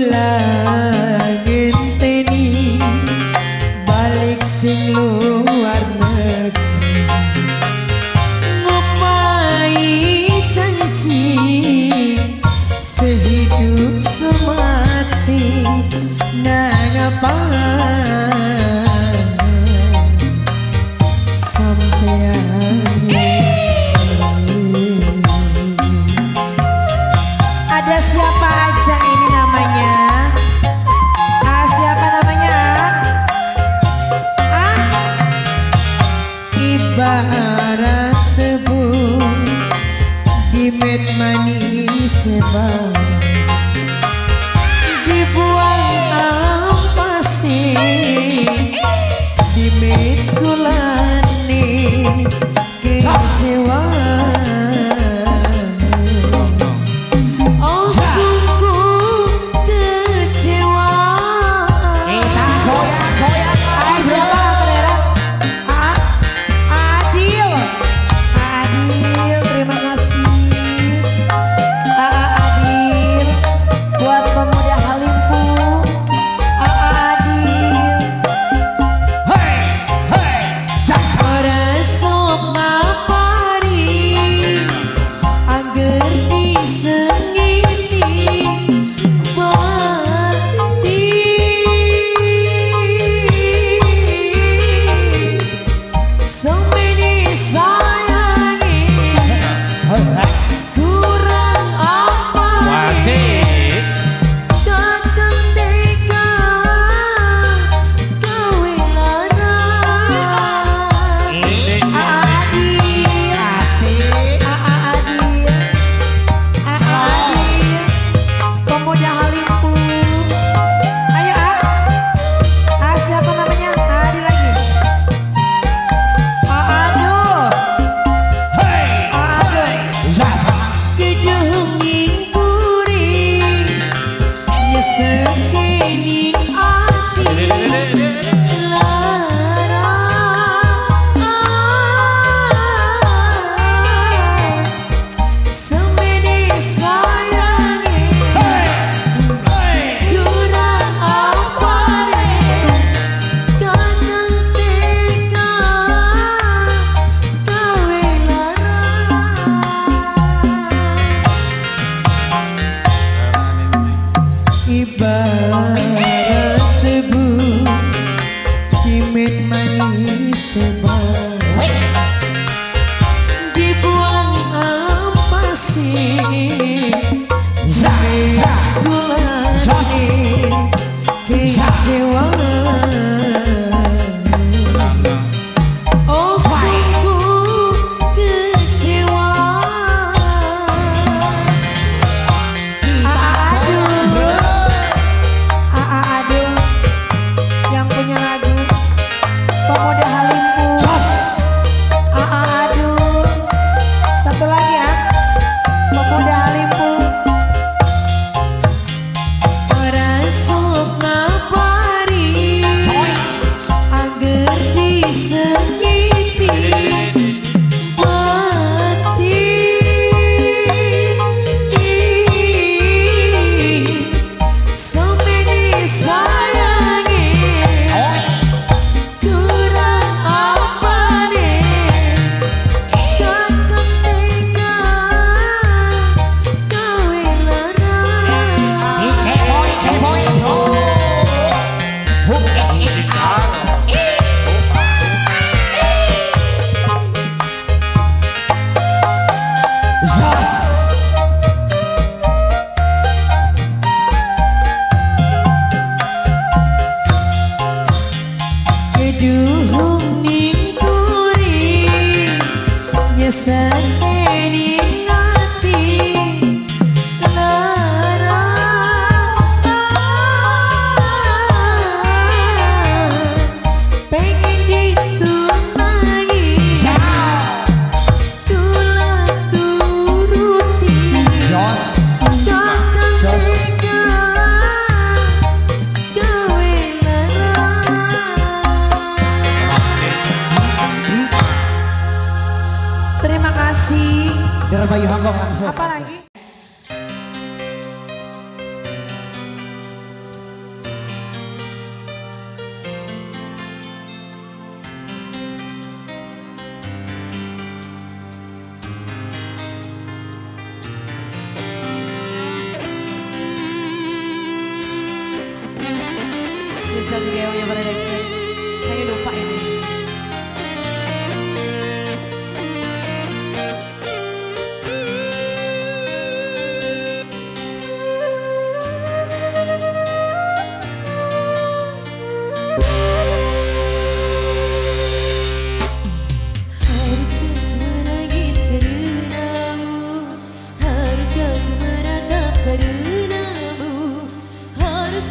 love barat tebu di met manis sebab yang berada di sini. Saya lupa ini. Harus kau menatap karenamu Harus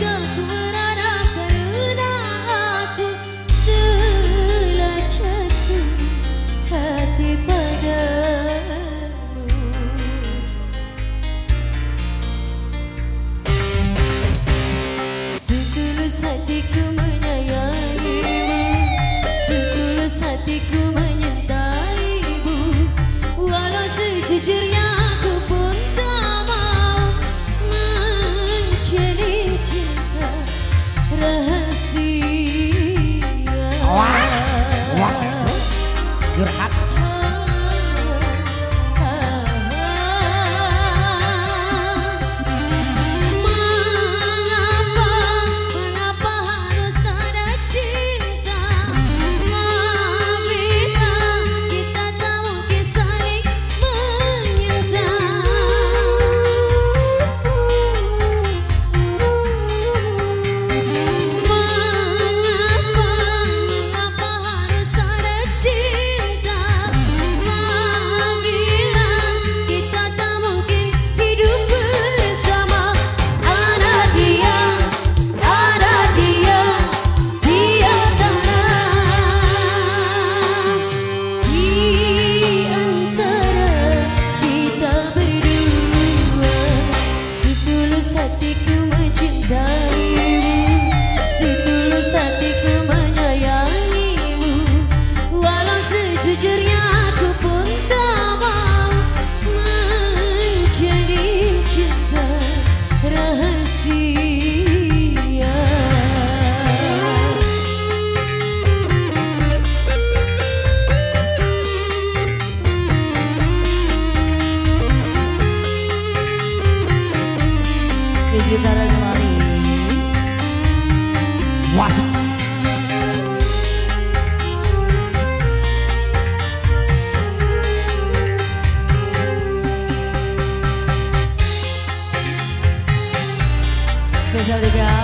Gitara kembali Wasit Spesial juga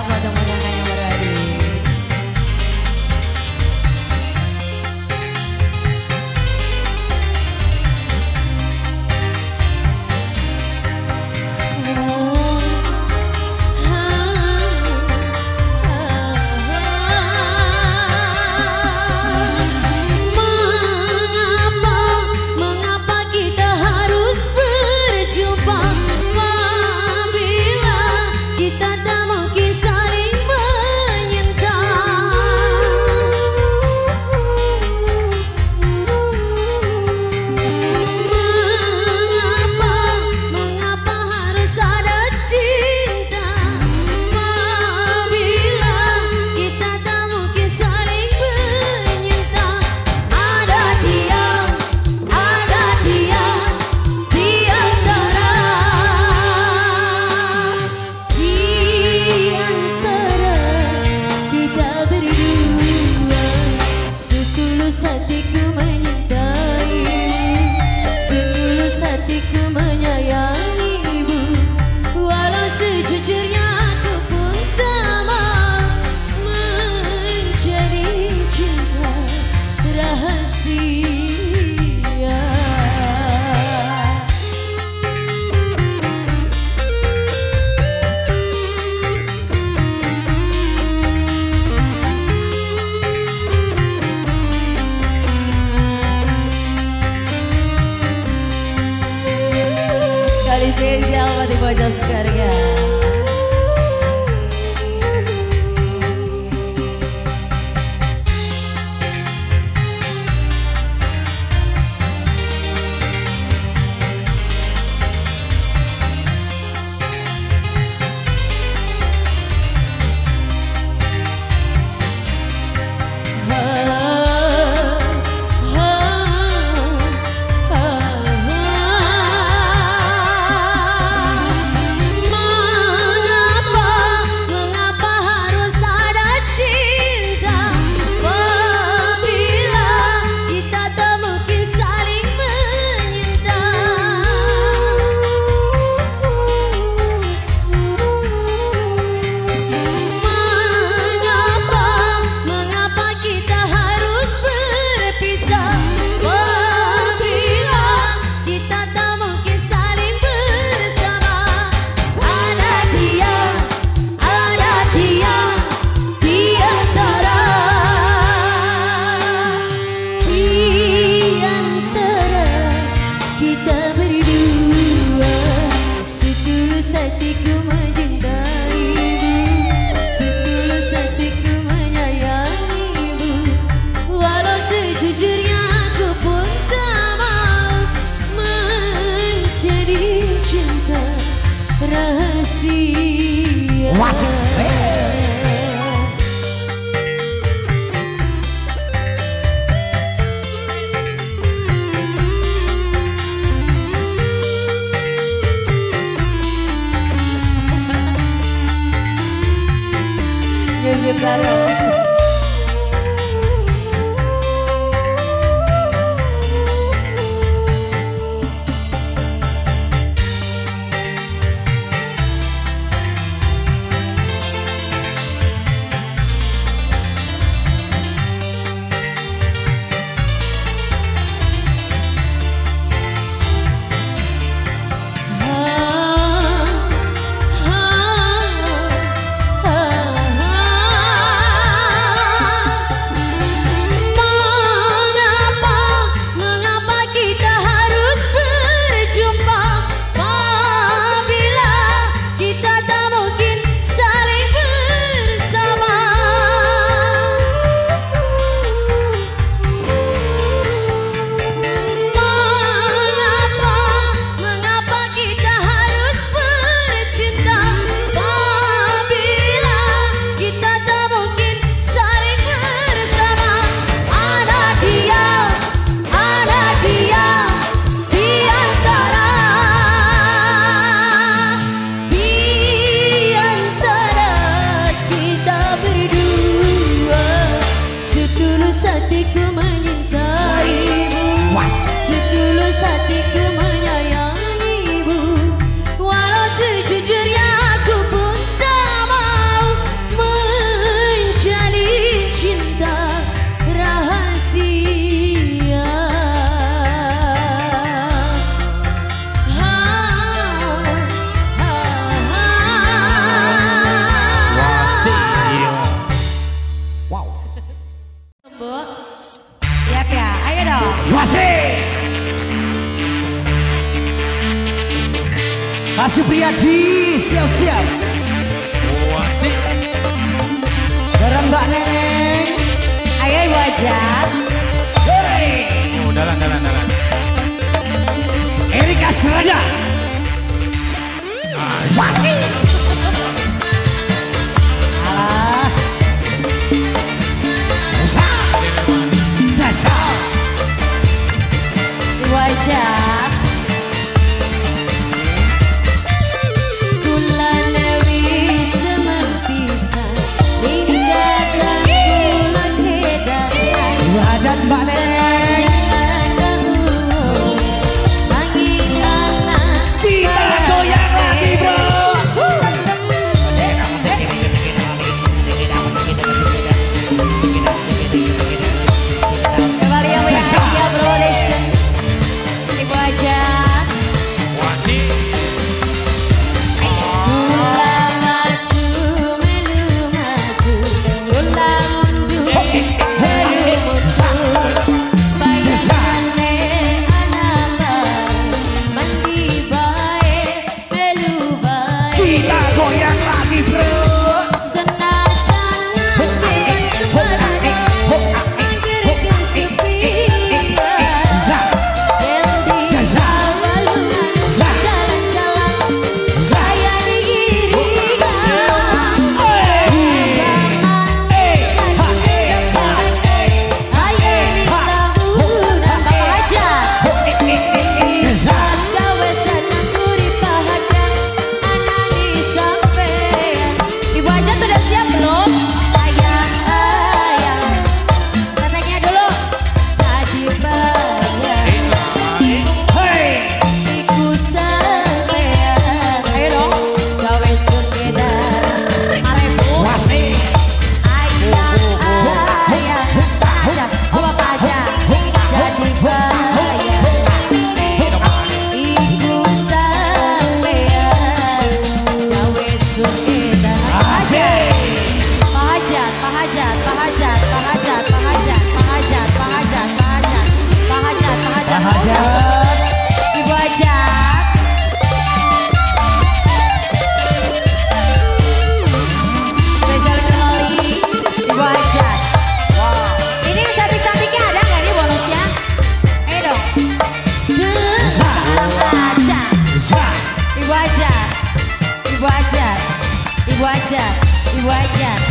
spesial buat Ibu Joskarga. detik rumah Watch me!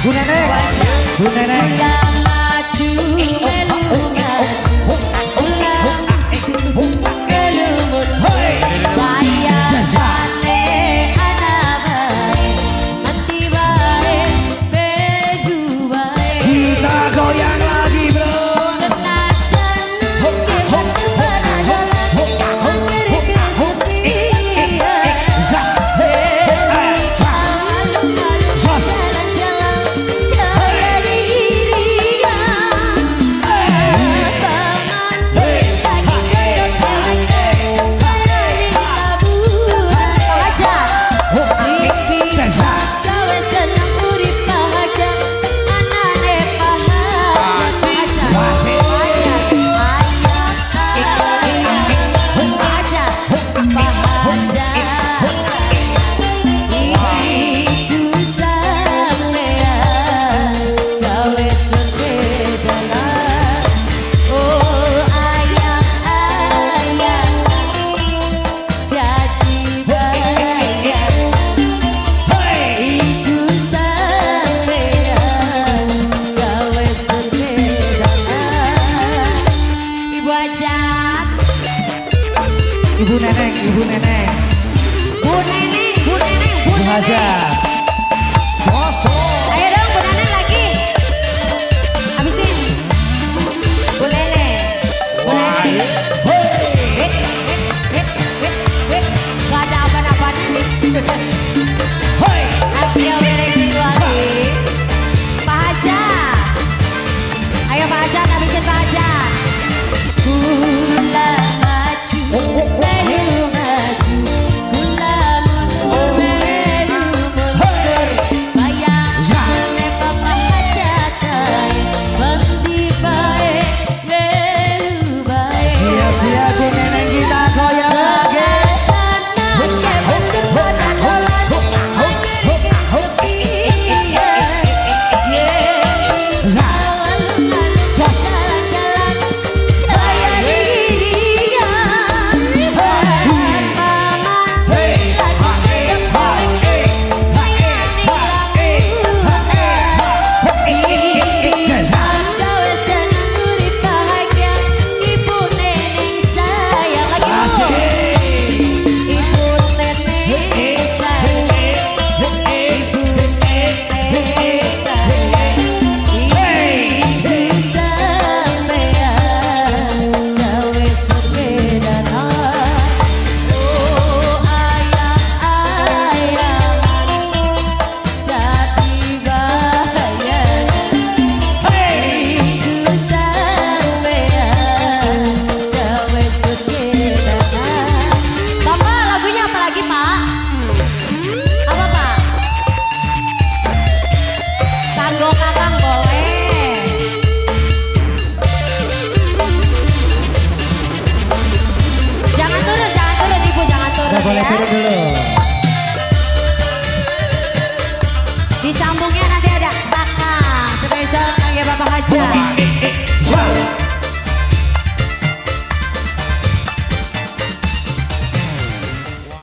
姑奶奶姑奶奶